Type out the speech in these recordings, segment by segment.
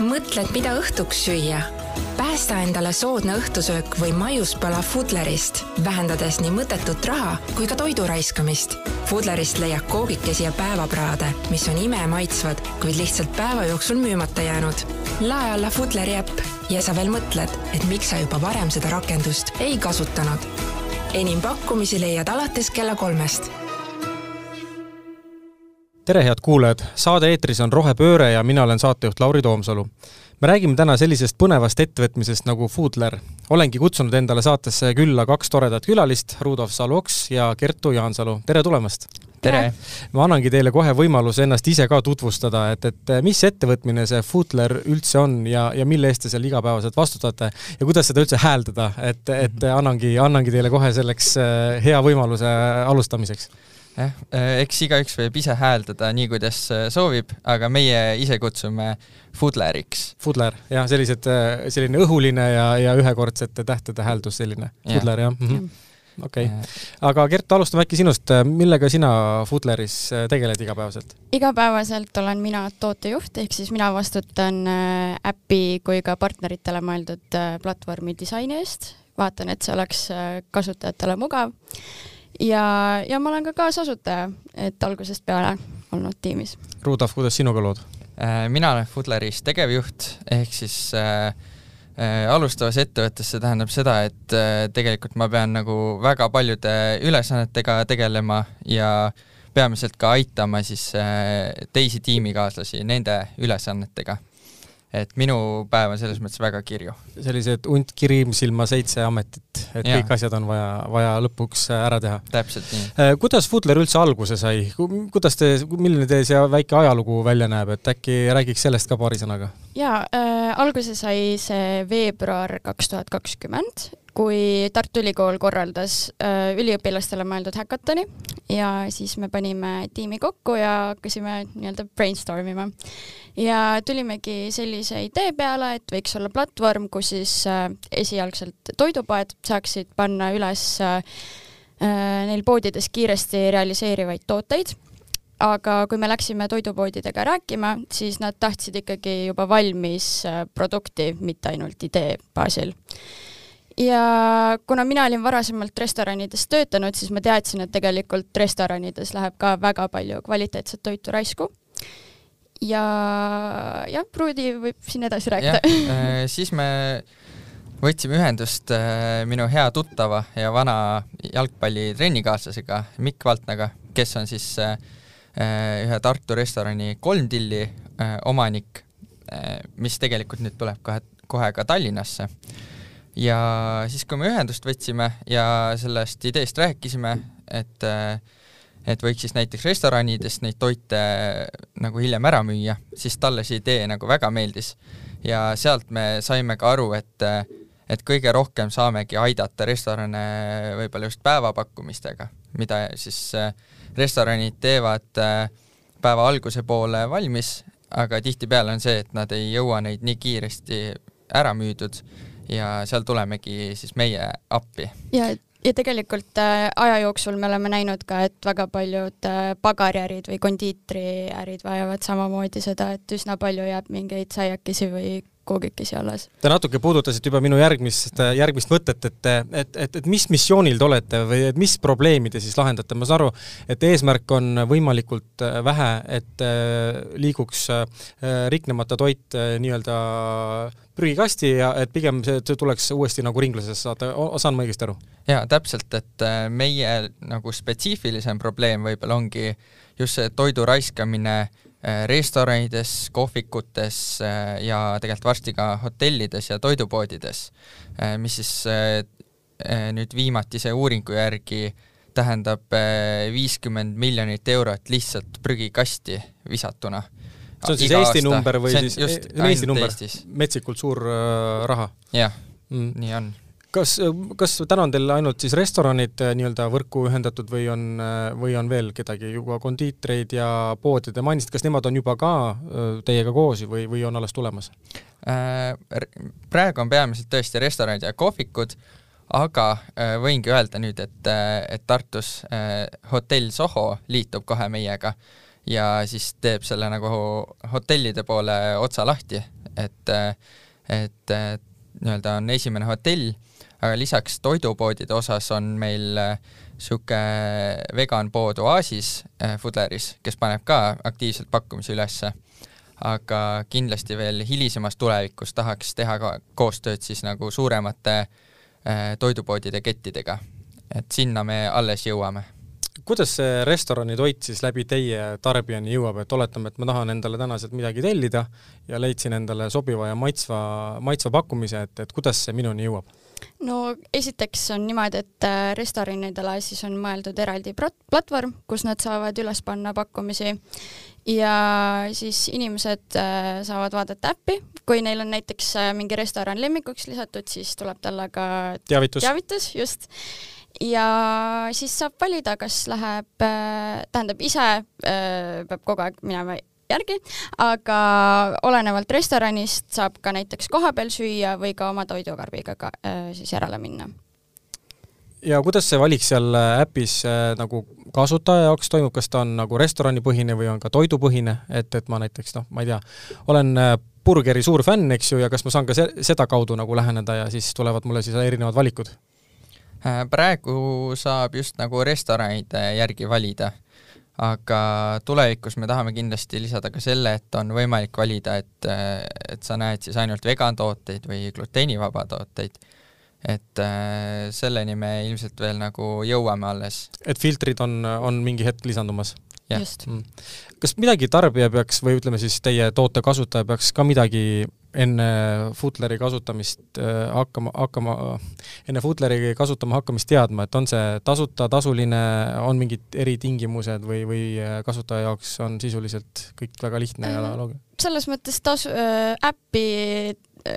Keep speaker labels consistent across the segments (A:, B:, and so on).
A: mõtled, mida õhtuks süüa? päästa endale soodne õhtusöök või maiuspala Fudlerist, vähendades nii mõttetut raha kui ka toidu raiskamist. Fudlerist leiad koogikesi ja päevapraade, mis on imemaitsvad, kuid lihtsalt päeva jooksul müümata jäänud. lae alla Fudleri äpp ja sa veel mõtled, et miks sa juba varem seda rakendust ei kasutanud. enim pakkumisi leiad alates kella kolmest
B: tere, head kuulajad! saade eetris on Rohepööre ja mina olen saatejuht Lauri Toomsalu. me räägime täna sellisest põnevast ettevõtmisest nagu Foodler. olengi kutsunud endale saatesse külla kaks toredat külalist, Rudolf Salu-Oks ja Kertu Jaansalu, tere tulemast!
C: tere!
B: ma annangi teile kohe võimaluse ennast ise ka tutvustada, et, et mis ettevõtmine see Foodler üldse on ja, ja mille eest te seal igapäevaselt vastutate ja kuidas seda üldse hääldada, et, et annangi, annangi teile kohe selleks eh, hea võimaluse alustamiseks
C: jah, äh, eks igaüks võib ise hääldada nii, kuidas äh, soovib, aga meie ise kutsume Fudleriks.
B: Fudler, jah, sellised, äh, selline õhuline ja, ja ühekordsete tähtede hääldus selline. Fudler, jah mm -hmm. okei okay., aga Gert, alustame äkki sinust, millega sina Fudleris tegeled igapäevaselt?
D: igapäevaselt olen mina tootejuht, ehk siis mina vastutan äpi kui ka partneritele mõeldud platvormi disaini eest, vaatan, et see oleks kasutajatele mugav ja, ja ma olen ka kaasasutaja, et algusest peale olnud tiimis.
B: Rudolf, kuidas sinuga lood?
C: Äh, mina olen Foodleris tegevjuht, ehk siis äh, äh, alustavas ettevõttes see tähendab seda, et äh, tegelikult ma pean nagu väga paljude ülesannetega tegelema ja peamiselt ka aitama siis äh, teisi tiimikaaslasi nende ülesannetega et minu päev on selles mõttes väga kirju.
B: sellised hunt, kirimsilma, seitse ametit, et ja. kõik asjad on vaja, vaja lõpuks ära teha.
C: täpselt nii.
B: Äh, kuidas Foodler üldse alguse sai, kuidas te, milline teie see väike ajalugu välja näeb, et äkki räägiks sellest ka paari sõnaga?
D: jaa äh,, alguse sai see veebruar kaks tuhat kakskümmend kui Tartu Ülikool korraldas äh, üliõpilastele mõeldud häkatoni ja siis me panime tiimi kokku ja hakkasime nii-öelda brainstorm ima. ja tulimegi sellise idee peale, et võiks olla platvorm, kus siis äh, esialgselt toidupoed saaksid panna üles äh, neil poodides kiiresti realiseerivaid tooteid aga kui me läksime toidupoodidega rääkima, siis nad tahtsid ikkagi juba valmis produkti, mitte ainult idee baasil ja kuna mina olin varasemalt restoranides töötanud, siis ma teadsin, et tegelikult restoranides läheb ka väga palju kvaliteetset toitu raisku. ja jah, Pruudi võib siin edasi rääkida.
C: Äh, siis me võtsime ühendust äh, minu hea tuttava ja vana jalgpallitrennykaaslasega Mikk Valtnaga, kes on siis äh, ühe Tartu restorani Kolm Tilli omanik, mis tegelikult nüüd tuleb kohe, kohe ka Tallinnasse ja siis, kui me ühendust võtsime ja sellest ideest rääkisime, et et võiks siis näiteks restoranidest neid toite nagu hiljem ära müüa, siis talle see idee nagu väga meeldis. ja sealt me saime ka aru, et et kõige rohkem saamegi aidata restorane võib-olla just päevapakkumistega, mida siis restoranid teevad päeva alguse poole valmis, aga tihtipeale on see, et nad ei jõua neid nii kiiresti ära müüdud ja seal tulemegi siis meie appi.
D: ja, ja tegelikult äh, aja jooksul me oleme näinud ka, et väga paljud äh, pagariärid või kondiitriärid vajavad samamoodi seda, et üsna palju jääb mingeid saiakesi või koogikesi alles.
B: Te natuke puudutasite juba minu järgmist, järgmist mõtet, et, et, et, et mis missioonil te olete või et mis probleemi te siis lahendate, ma saan aru, et eesmärk on võimalikult vähe, et äh, liiguks äh, riknemata toit äh, nii-öelda prügikasti ja et pigem see, tuleks uuesti nagu ringlusesse saada, saan ma õigesti aru?
C: jaa, täpselt, et meie nagu spetsiifilisem probleem võib-olla ongi just see toidu raiskamine restoranides, kohvikutes äh, ja tegelikult varsti ka hotellides ja toidupoodides, äh, mis siis nüüd viimatise uuringu järgi tähendab viiskümmend miljonit eurot lihtsalt prügikasti visatuna.
B: see on siis Iga Eesti aasta. number või siis, just, Eesti number, metsikult suur äh, raha?
C: jah mm., nii on
B: kas, kas täna on teil ainult siis restoranid äh, nii-öelda võrku ühendatud või on, äh, või on veel kedagi, juba kondiitreid ja poode, te mainisite, kas nemad on juba ka äh, teiega koos või, või on alles tulemas?
C: praegu on peamiselt tõesti restoranid ja kohvikud, aga võingi öelda nüüd, et, et Tartus hotell Soho liitub kohe meiega ja siis teeb selle nagu hotellide poole otsa lahti, et et nii-öelda on esimene hotell, aga lisaks toidupoodide osas on meil niisugune vegan pood Oasis Fudleris, kes paneb ka aktiivselt pakkumisi ülesse aga kindlasti veel hilisemas tulevikus tahaks teha ka koostööd siis nagu suuremate äh, toidupoodide kettidega. et sinna me alles jõuame.
B: kuidas see restorani toit siis läbi teie tarbijani jõuab, et oletame, et ma tahan endale täna sealt midagi tellida ja leidsin endale sobiva ja maitsva, maitsva pakkumise, et, et kuidas see minuni jõuab?
D: No esiteks on niimoodi, et äh, restoranidele siis on mõeldud eraldi platvorm, kus nad saavad üles panna pakkumisi. Ja siis inimesed äh, saavad vaadata äppi, kui neil on näiteks äh, mingi restoran lemmikuks lisatud, siis tuleb talle ka
B: teavitus,
D: teavitus, just. ja siis saab valida, kas läheb, äh, tähendab ise peab kogu aeg minema järgi, aga olenevalt restoranist saab ka näiteks kohapeal süüa või ka oma toidukarbiga ka, siis järele minna.
B: Ja kuidas see valik seal äh, äpis äh, nagu kasutaja jaoks toimub, kas ta on nagu restoranipõhine või on ka toidupõhine, et, et ma näiteks noh, ma ei tea, olen äh, burgeri suur fänn, eks ju, ja kas ma saan ka se-, sedakaudu nagu läheneda ja siis tulevad mulle siis erinevad valikud?
C: praegu saab just nagu restoranide järgi valida, aga tulevikus me tahame kindlasti lisada ka selle, et on võimalik valida, et, et sa näed siis ainult vegan tooteid või gluteenivaba tooteid et äh, selleni me ilmselt veel nagu jõuame alles.
B: et filtrid on, on mingi hetk lisandumas?
D: just mm..
B: kas midagi tarbija peaks või ütleme siis teie toote kasutaja peaks ka midagi enne Foodleri kasutamist äh, hakkama, hakkama, enne Foodleri kasutama hakkamist teadma, et on see tasuta, tasuline, on mingid eritingimused või, või äh, kasutaja jaoks on sisuliselt kõik väga lihtne ja loogiline?
D: selles mõttes tasu äh,, äppi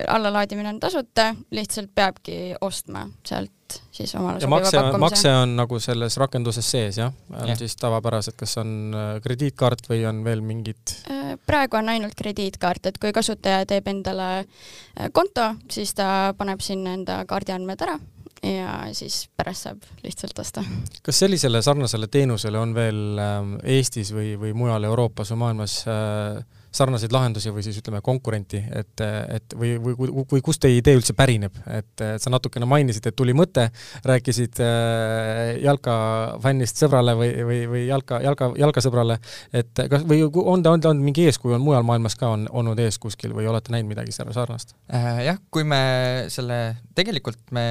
D: allalaadimine on tasuta, lihtsalt peabki ostma sealt siis omale
B: sobiva makse, makse on nagu selles rakenduses sees, jah? on ja. siis tavapärased, kas on äh, krediitkaart või on veel mingid?
D: Äh, praegu on ainult krediitkaart, et kui kasutaja teeb endale äh, konto, siis ta paneb sinna enda kaardiandmed ära ja siis pärast saab lihtsalt osta.
B: kas sellisele sarnasele teenusele on veel ähm, Eestis või, või mujal Euroopas või maailmas äh, sarnaseid lahendusi või siis ütleme, konkurenti, et, et või, või, või kust teie idee üldse pärineb, et sa natukene mainisid, et tuli mõte, rääkisid äh, jalkafännist sõbrale või, või, või jalka, jalka, jalkasõbrale, et kas, või on ta, on ta olnud mingi eeskuju, on mujal maailmas ka on olnud ees kuskil või olete näinud midagi sarnast
C: äh,? jah, kui me selle, tegelikult me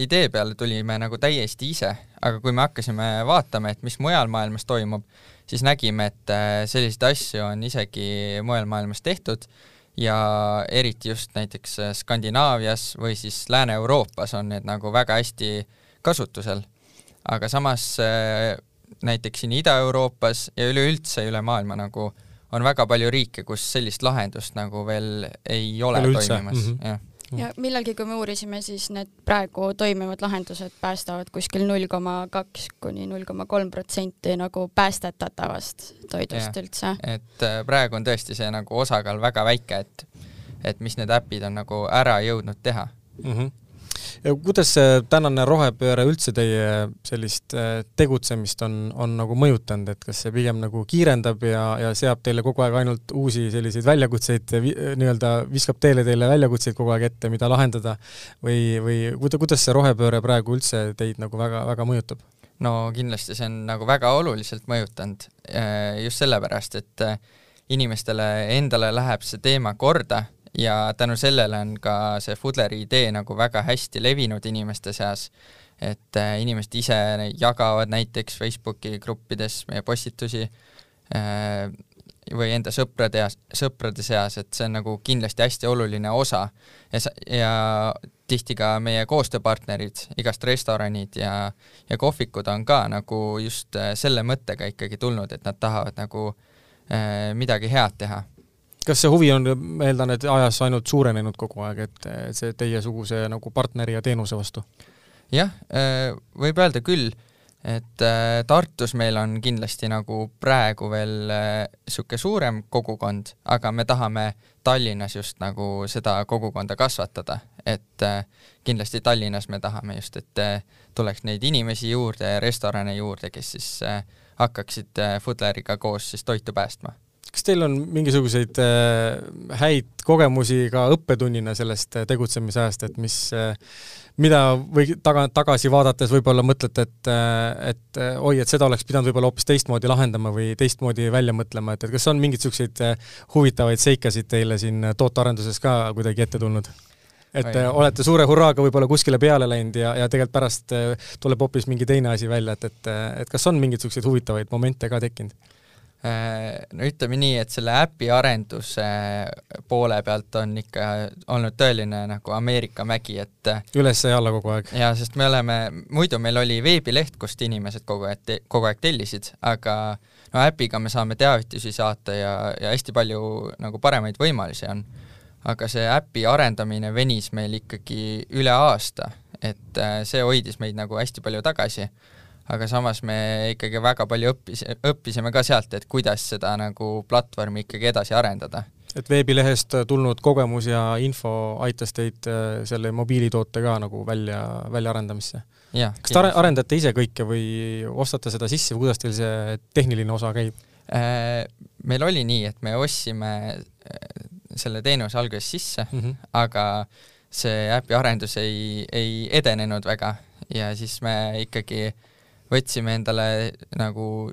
C: idee peale tulime nagu täiesti ise, aga kui me hakkasime vaatama, et mis mujal maailmas toimub, siis nägime, et äh, selliseid asju on isegi mujal maailmas tehtud ja eriti just näiteks äh, Skandinaavias või siis Lääne-Euroopas on need nagu väga hästi kasutusel. aga samas äh, näiteks siin Ida-Euroopas ja üleüldse üle maailma nagu on väga palju riike, kus sellist lahendust nagu veel ei ole Üleüldse. toimimas mm, -hmm. jah
D: ja millalgi, kui me uurisime, siis need praegu toimivad lahendused päästavad kuskil null koma kaks kuni null koma kolm protsenti nagu päästetatavast toidust ja, üldse.
C: et äh, praegu on tõesti see nagu osakaal väga väike, et et mis need äpid on nagu ära jõudnud teha mm.
B: -hmm kuidas see tänane rohepööre üldse teie sellist äh, tegutsemist on, on nagu mõjutanud, et kas see pigem nagu kiirendab ja, ja seab teile kogu aeg ainult uusi selliseid väljakutseid, nii-öelda viskab teele teile väljakutseid kogu aeg ette, mida lahendada või, või kuidas see rohepööre praegu üldse teid nagu väga, väga mõjutab?
C: no kindlasti see on nagu väga oluliselt mõjutanud, äh, just sellepärast, et äh, inimestele endale läheb see teema korda ja tänu sellele on ka see Fudleri idee nagu väga hästi levinud inimeste seas, et äh, inimesed ise jagavad näiteks Facebooki gruppides meie postitusi äh, või enda sõprade sõprade seas, et see on nagu kindlasti hästi oluline osa. Ja, ja tihti ka meie koostööpartnerid, igast restoranid ja, ja kohvikud on ka nagu just äh, selle mõttega ikkagi tulnud, et nad tahavad nagu äh, midagi head teha
B: kas see huvi on, ma eeldan, et ajas ainult suurenenud kogu aeg, et see teiesuguse nagu partneri ja teenuse vastu?
C: jah, äh, võib öelda küll, et äh, Tartus meil on kindlasti nagu praegu veel niisugune äh, suurem kogukond, aga me tahame Tallinnas just nagu seda kogukonda kasvatada, et kindlasti Tallinnas me tahame just, et tuleks neid inimesi juurde ja restorane juurde, kes siis hakkaksid Foodleriga koos siis toitu päästma
B: kas teil on mingisuguseid äh, häid kogemusi ka õppetunnina sellest äh, tegutsemisajast, et mis äh, mida või taga, tagasi vaadates võib-olla mõtlete, et, et oi, et seda oleks pidanud võib-olla hoopis teistmoodi lahendama või teistmoodi välja mõtlema, et, et kas on mingeid niisuguseid huvitavaid seikasid teile siin tootearenduses ka kuidagi ette tulnud? et Vai. olete suure hurraaga võib-olla kuskile peale läinud ja, ja tegelikult pärast tuleb hoopis mingi teine asi välja, et, et, et kas on mingeid niisuguseid huvitavaid momente ka tekkinud?
C: Äh, no ütleme nii, et selle äpi arenduse poole pealt on ikka olnud tõeline nagu Ameerika mägi, et
B: üles ja alla kogu aeg.
C: jaa, sest me oleme, muidu meil oli veebileht, kust inimesed kogu aeg, kogu aeg tellisid, aga no äpiga me saame teavitusi saata ja, ja hästi palju nagu paremaid võimalusi on. aga see äpi arendamine venis meil ikkagi üle aasta, et äh, see hoidis meid nagu hästi palju tagasi aga samas me ikkagi väga palju õppis, õppisime ka sealt, et kuidas seda nagu platvormi ikkagi edasi arendada.
B: et veebilehest tulnud kogemus ja info aitas teid äh, selle mobiilitoote ka nagu välja, väljaarendamisse? kas te arendate ise kõike või ostate seda sisse või kuidas teil see tehniline osa käib?
C: Äh, meil oli nii, et me ostsime äh, selle teenuse alguses sisse mm, -hmm. aga see äpi arendus ei, ei edenenud väga ja siis me ikkagi äh, võtsime endale nagu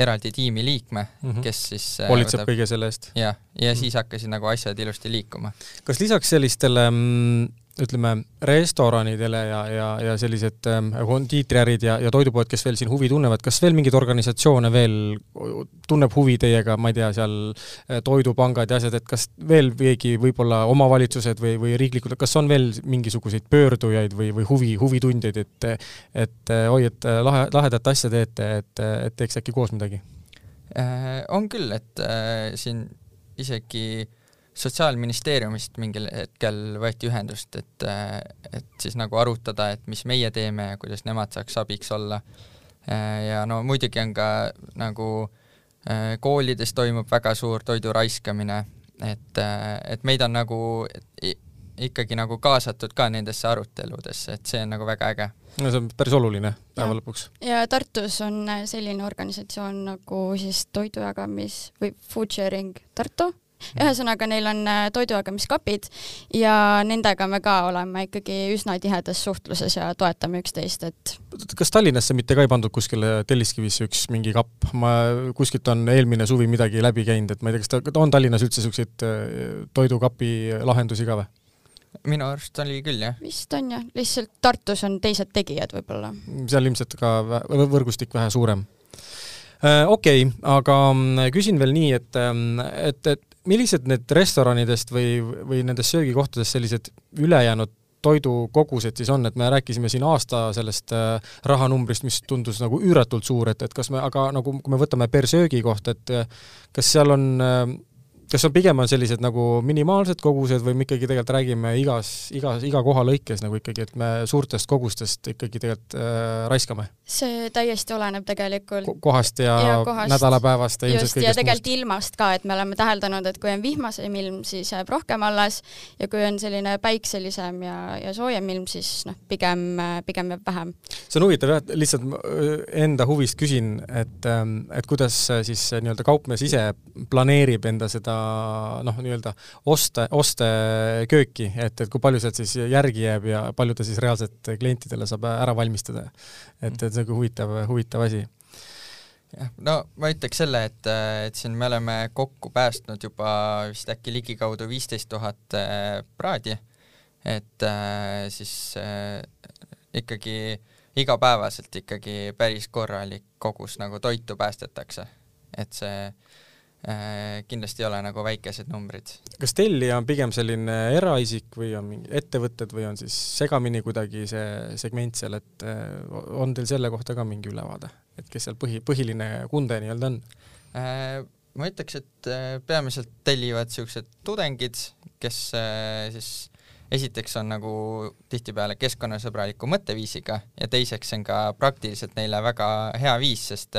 C: eraldi tiimi liikme mm, -hmm. kes siis
B: hoolitseb kõige selle eest?
C: jah, ja siis hakkasid nagu asjad ilusti liikuma.
B: kas lisaks sellistele mm, ütleme, restoranidele ja, ja, ja sellised ähm, kondiitriärid ja, ja toidupoed, kes veel siin huvi tunnevad, kas veel mingeid organisatsioone veel tunneb huvi teiega, ma ei tea, seal äh, toidupangad ja asjad, et kas veel keegi, võib-olla omavalitsused või, või riiklikud, kas on veel mingisuguseid pöördujaid või, või huvi, huvitundjaid, et et äh, oi, et äh, lahe, lahedat asja teete, et, et teeks äkki koos midagi?
C: On küll, et äh, siin isegi äh, Sotsiaalministeeriumist mingil hetkel võeti ühendust, et, et siis nagu arutada, et mis meie teeme ja kuidas nemad saaks abiks olla. ja no muidugi on ka nagu koolides toimub väga suur toidu raiskamine, et, et meid on nagu ikkagi nagu kaasatud ka nendesse aruteludesse, et see on nagu väga äge.
B: no see on päris oluline päeva lõpuks.
D: ja Tartus on selline organisatsioon nagu siis toidujagamis või Food Sharing Tartu ühesõnaga, neil on äh, toidujagamiskapid ja nendega me ka oleme ikkagi üsna tihedas suhtluses ja toetame üksteist, et
B: kas Tallinnasse mitte ka ei pandud kuskile Telliskivisse üks mingi kapp, ma kuskilt on eelmine suvi midagi läbi käinud, et ma ei tea, kas ta, on Tallinnas üldse niisuguseid äh, toidukapi lahendusi ka või?
C: minu arust oli küll, jah.
D: vist on jah, lihtsalt Tartus on teised tegijad võib-olla.
B: seal ilmselt ka võrgustik vähe suurem äh, okei okay,, aga mm, küsin veel nii, et, ähm, et, et millised need restoranidest või, või nendest söögikohtadest sellised ülejäänud toidukogused siis on, et me rääkisime siin aasta sellest äh, rahanumbrist, mis tundus nagu üüratult suur, et, et kas me, aga nagu kui me võtame per söögikoht, et äh, kas seal on äh, kas on pigem on sellised nagu minimaalsed kogused või me ikkagi tegelikult räägime igas, igas, iga koha lõikes nagu ikkagi, et me suurtest kogustest ikkagi tegelikult äh, raiskame?
D: see täiesti oleneb tegelikult Ko
B: kohast ja, ja kohast, nädalapäevast
D: ja ilmselt kõigest ja tegelikult muust. ilmast ka, et me oleme täheldanud, et kui on vihmasem ilm, siis jääb rohkem alles ja kui on selline päikselisem ja, ja soojem ilm, siis noh, pigem, pigem jääb vähem.
B: see on huvitav jah, lihtsalt äh, enda huvist küsin, et, ähm, et kuidas siis nii-öelda kaupmees ise planeerib enda seda noh, nii-öelda oste, ostekööki, et, et kui palju sealt siis järgi jääb ja palju ta siis reaalselt klientidele saab ära valmistada. et, et see on ka huvitav, huvitav asi.
C: Jah, no ma ütleks selle, et, et siin me oleme kokku päästnud juba vist äkki ligikaudu viisteist tuhat äh, praadi, et äh, siis äh, ikkagi igapäevaselt ikkagi päris korralik kogus nagu toitu päästetakse, et see kindlasti ei ole nagu väikesed numbrid.
B: kas tellija on pigem selline eraisik või on mingi ettevõtted või on siis segamini kuidagi see segment seal, et äh, on teil selle kohta ka mingi ülevaade, et kes seal põhi, põhiline kunde nii-öelda on?
C: Äh, ma ütleks, et peamiselt tellivad niisugused tudengid, kes siis esiteks on nagu tihtipeale keskkonnasõbraliku mõtteviisiga ja teiseks on ka praktiliselt neile väga hea viis, sest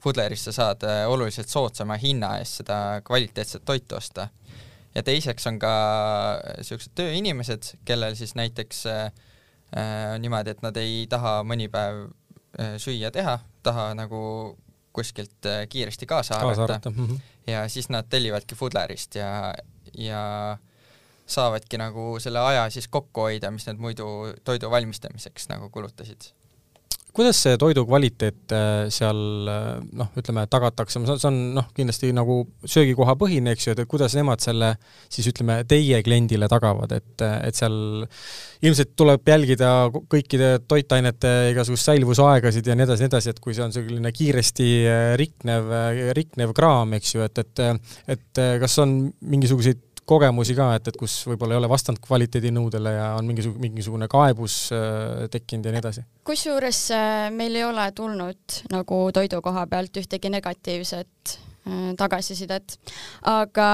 C: Foodlerist sa saad äh, oluliselt soodsama hinna eest seda kvaliteetset toitu osta. ja teiseks on ka niisugused tööinimesed, kellel siis näiteks äh, äh, niimoodi, et nad ei taha mõni päev äh, süüa teha, taha nagu kuskilt äh, kiiresti kaasa
B: kaasa
C: haarata
B: mm. -hmm.
C: ja siis nad tellivadki Fudlerist ja, ja saavadki nagu selle aja siis kokku hoida, mis nad muidu toidu valmistamiseks nagu kulutasid
B: kuidas see toidu kvaliteet äh, seal äh, noh, ütleme, tagatakse, see on noh, kindlasti nagu söögikoha põhine, eks ju, et kuidas nemad selle siis ütleme, teie kliendile tagavad, et, et seal ilmselt tuleb jälgida kõikide toitainete igasugust säilivusaegasid ja nii edasi, nii edasi, et kui see on selline kiiresti äh, riknev, riknev kraam, eks ju, et, et et kas on mingisuguseid kogemusi ka, et, et kus võib-olla ei ole vastanud kvaliteedinõudele ja on mingisugune, mingisugune kaebus äh, tekkinud ja nii edasi?
D: kusjuures äh, meil ei ole tulnud nagu toidu koha pealt ühtegi negatiivset äh, tagasisidet, aga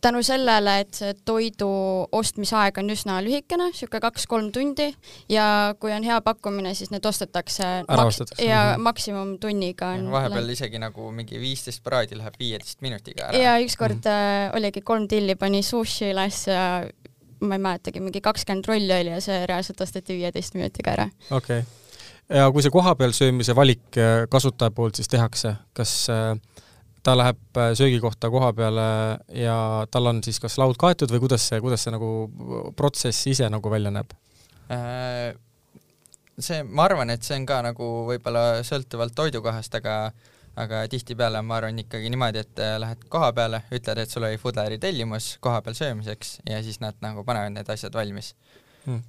D: tänu sellele, et see toidu ostmisaeg on üsna lühikene, niisugune kaks-kolm tundi ja kui on hea pakkumine, siis need ostetakse maks ja mm -hmm. maksimumtunniga on
C: vahepeal isegi nagu mingi viisteist praadi läheb viieteist minutiga ära.
D: ja ükskord mm -hmm. oligi kolm tilli pani sushi üles ja ma ei mäletagi, mingi kakskümmend rolli oli ja see reaalselt osteti viieteist minutiga ära.
B: okei okay. ja kui see kohapeal söömise valik äh, kasutaja poolt siis tehakse, kas äh, ta läheb äh, söögikohta koha peale ja tal on siis kas laud kaetud või kuidas see, kuidas see nagu protsess ise nagu välja näeb?
C: Äh, see, ma arvan, et see on ka nagu võib-olla sõltuvalt toidukohast, aga aga tihtipeale ma arvan ikkagi niimoodi, et äh, lähed koha peale, ütled, et sul oli Foodleri tellimus kohapeal söömiseks ja siis nad nagu panevad need asjad valmis
B: hmm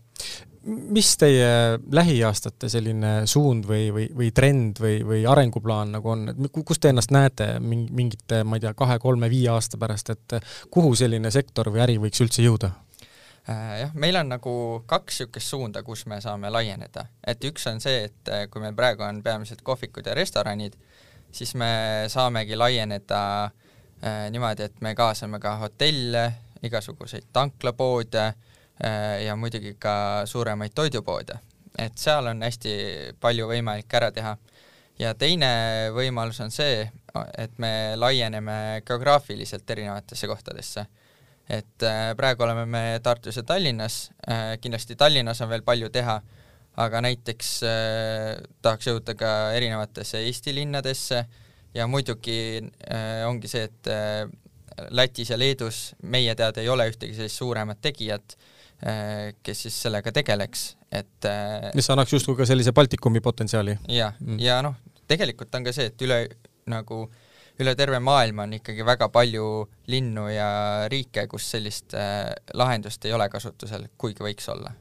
B: mis teie lähiaastate selline suund või, või, või trend või, või arenguplaan nagu on, et kus te ennast näete mingi, mingite, ma ei tea, kahe-kolme-viie aasta pärast, et kuhu selline sektor või äri võiks üldse jõuda?
C: Äh, jah, meil on nagu kaks niisugust suunda, kus me saame laieneda, et üks on see, et äh, kui meil praegu on peamiselt kohvikud ja restoranid, siis me saamegi laieneda äh, niimoodi, et me kaasame ka hotelle, igasuguseid tanklapoode ja muidugi ka suuremaid toidupoode, et seal on hästi palju võimalik ära teha. ja teine võimalus on see, et me laieneme geograafiliselt erinevatesse kohtadesse. et äh, praegu oleme me Tartus ja Tallinnas, äh, kindlasti Tallinnas on veel palju teha, aga näiteks tahaks jõuda ka erinevatesse Eesti linnadesse ja muidugi ongi see, et Lätis ja Leedus meie teada ei ole ühtegi sellist suuremat tegijat Äh, kes siis sellega tegeleks, et
B: äh, mis annaks justkui ka sellise Baltikumi potentsiaali.
C: jah, mm. ja noh, tegelikult on ka see, et üle nagu üle terve maailma on ikkagi väga palju linnu ja riike, kus sellist äh, lahendust ei ole kasutusel, kuigi võiks olla.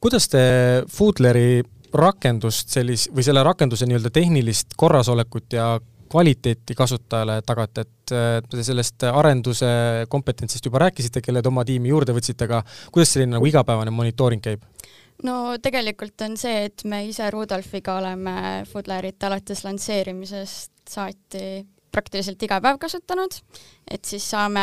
B: kuidas te Foodleri rakendust sellis- või selle rakenduse nii-öelda tehnilist korrasolekut ja kvaliteeti kasutajale tagate, et te sellest arenduse kompetentsist juba rääkisite, kelle te oma tiimi juurde võtsite, aga kuidas selline nagu igapäevane monitooring käib?
D: no tegelikult on see, et me ise Rudolfiga oleme Foodlerit alates lansseerimisest saati praktiliselt iga päev kasutanud, et siis saame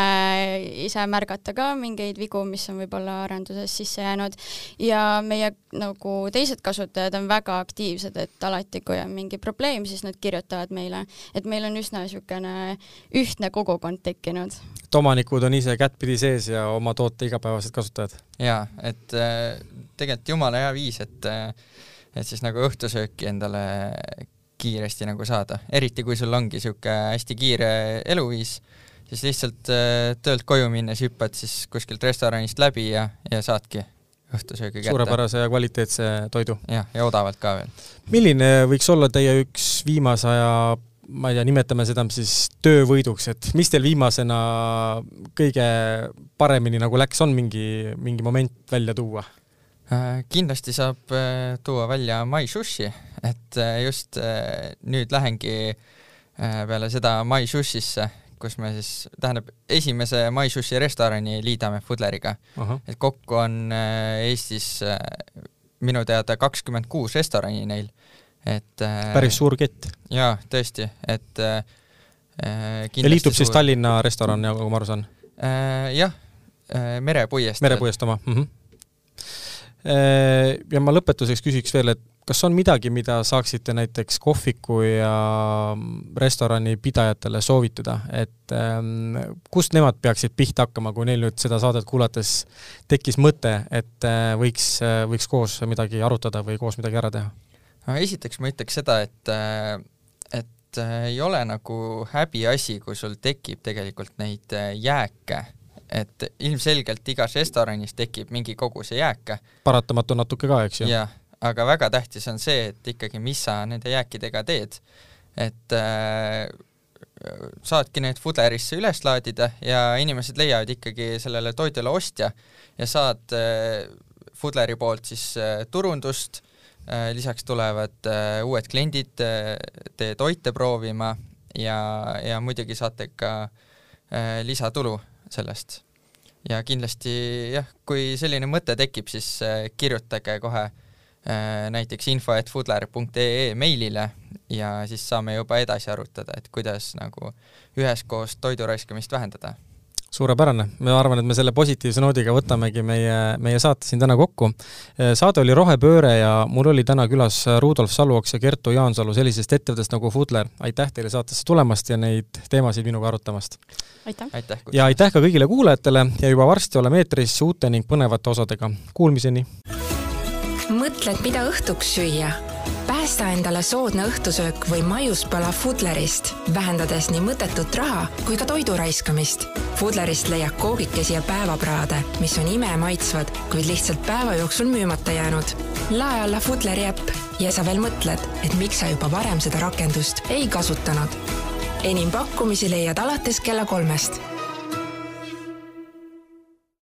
D: ise märgata ka mingeid vigu, mis on võib-olla arenduses sisse jäänud ja meie nagu teised kasutajad on väga aktiivsed, et alati, kui on mingi probleem, siis nad kirjutavad meile, et meil on üsna niisugune ühtne kogukond tekkinud.
B: et omanikud on ise kättpidi sees ja oma toote igapäevased kasutajad?
C: jaa, et äh, tegelikult jumala hea viis, et äh, et siis nagu õhtusööki endale kiiresti nagu saada, eriti kui sul ongi niisugune hästi kiire eluviis, siis lihtsalt äh, töölt koju minnes hüppad siis kuskilt restoranist läbi ja, ja saadki õhtusöögi kätte.
B: suurepärase ja kvaliteetse toidu.
C: jah, ja odavalt ka veel.
B: milline võiks olla teie üks viimase aja ma ei tea, nimetame seda siis töövõiduks, et mis teil viimasena kõige paremini nagu läks, on mingi, mingi moment välja tuua?
C: Äh, kindlasti saab äh, tuua välja Mai Sushi, et äh, just nüüd lähengi peale seda Mai Sushisse, kus me siis, tähendab, esimese Mai Sushi restorani liidame Fudleriga. et kokku on Eestis minu teada kakskümmend kuus restorani neil, et
B: päris suur kett.
C: jaa, tõesti, et
B: ja liitub suur... siis Tallinna restoran, nagu ma aru saan?
C: Jah, Merepuiest.
B: merepuiest oma mm? -hmm ja ma lõpetuseks küsiks veel, et kas on midagi, mida saaksite näiteks kohviku ja restorani pidajatele soovitada, et ähm, kust nemad peaksid pihta hakkama, kui neil nüüd seda saadet kuulates tekkis mõte, et äh, võiks, äh, võiks koos midagi arutada või koos midagi ära teha?
C: no esiteks ma ütleks seda, et, et ei ole nagu häbiasi, kui sul tekib tegelikult neid jääke, et ilmselgelt igas restoranis tekib mingi koguse jääke.
B: paratamatu natuke ka, eks ju?
C: jah, aga väga tähtis on see, et ikkagi, mis sa nende jääkidega teed. et äh, saadki need Fudlerisse üles laadida ja inimesed leiavad ikkagi sellele toidule ostja ja saad äh, Fudleri poolt siis äh, turundust Äh, lisaks tulevad äh, uued kliendid äh, teie toite proovima ja, ja muidugi saate ka lisatulu sellest. ja kindlasti jah, kui selline mõte tekib, siis kirjutage kohe näiteks info.foodler.ee meilile ja siis saame juba edasi arutada, et kuidas nagu üheskoos toidu raiskamist vähendada
B: suurepärane, ma arvan, et me selle positiivse noodiga võtamegi meie, meie saate siin täna kokku. saade oli Rohepööre ja mul oli täna külas Rudolf Salvoks ja Kertu Jaansalu sellisest ettevõttest nagu Foodler. aitäh teile saatesse tulemast ja neid teemasid minuga arutamast!
D: aitäh,
C: aitäh!
B: ja aitäh ka kõigile kuulajatele ja juba varsti oleme eetris uute ning põnevate osadega. Kuulmiseni!
A: mõtled, mida õhtuks süüa? Päästa endale soodne õhtusöök või maiuspala Fudlerist, vähendades nii mõttetut raha kui ka toidu raiskamist. Fudlerist leiad koogikesi ja päevapraade, mis on imemaitsvad, kuid lihtsalt päeva jooksul müümata jäänud. lae alla Fudleri äpp ja sa veel mõtled, et miks sa juba varem seda rakendust ei kasutanud. enim pakkumisi leiad alates kella kolmest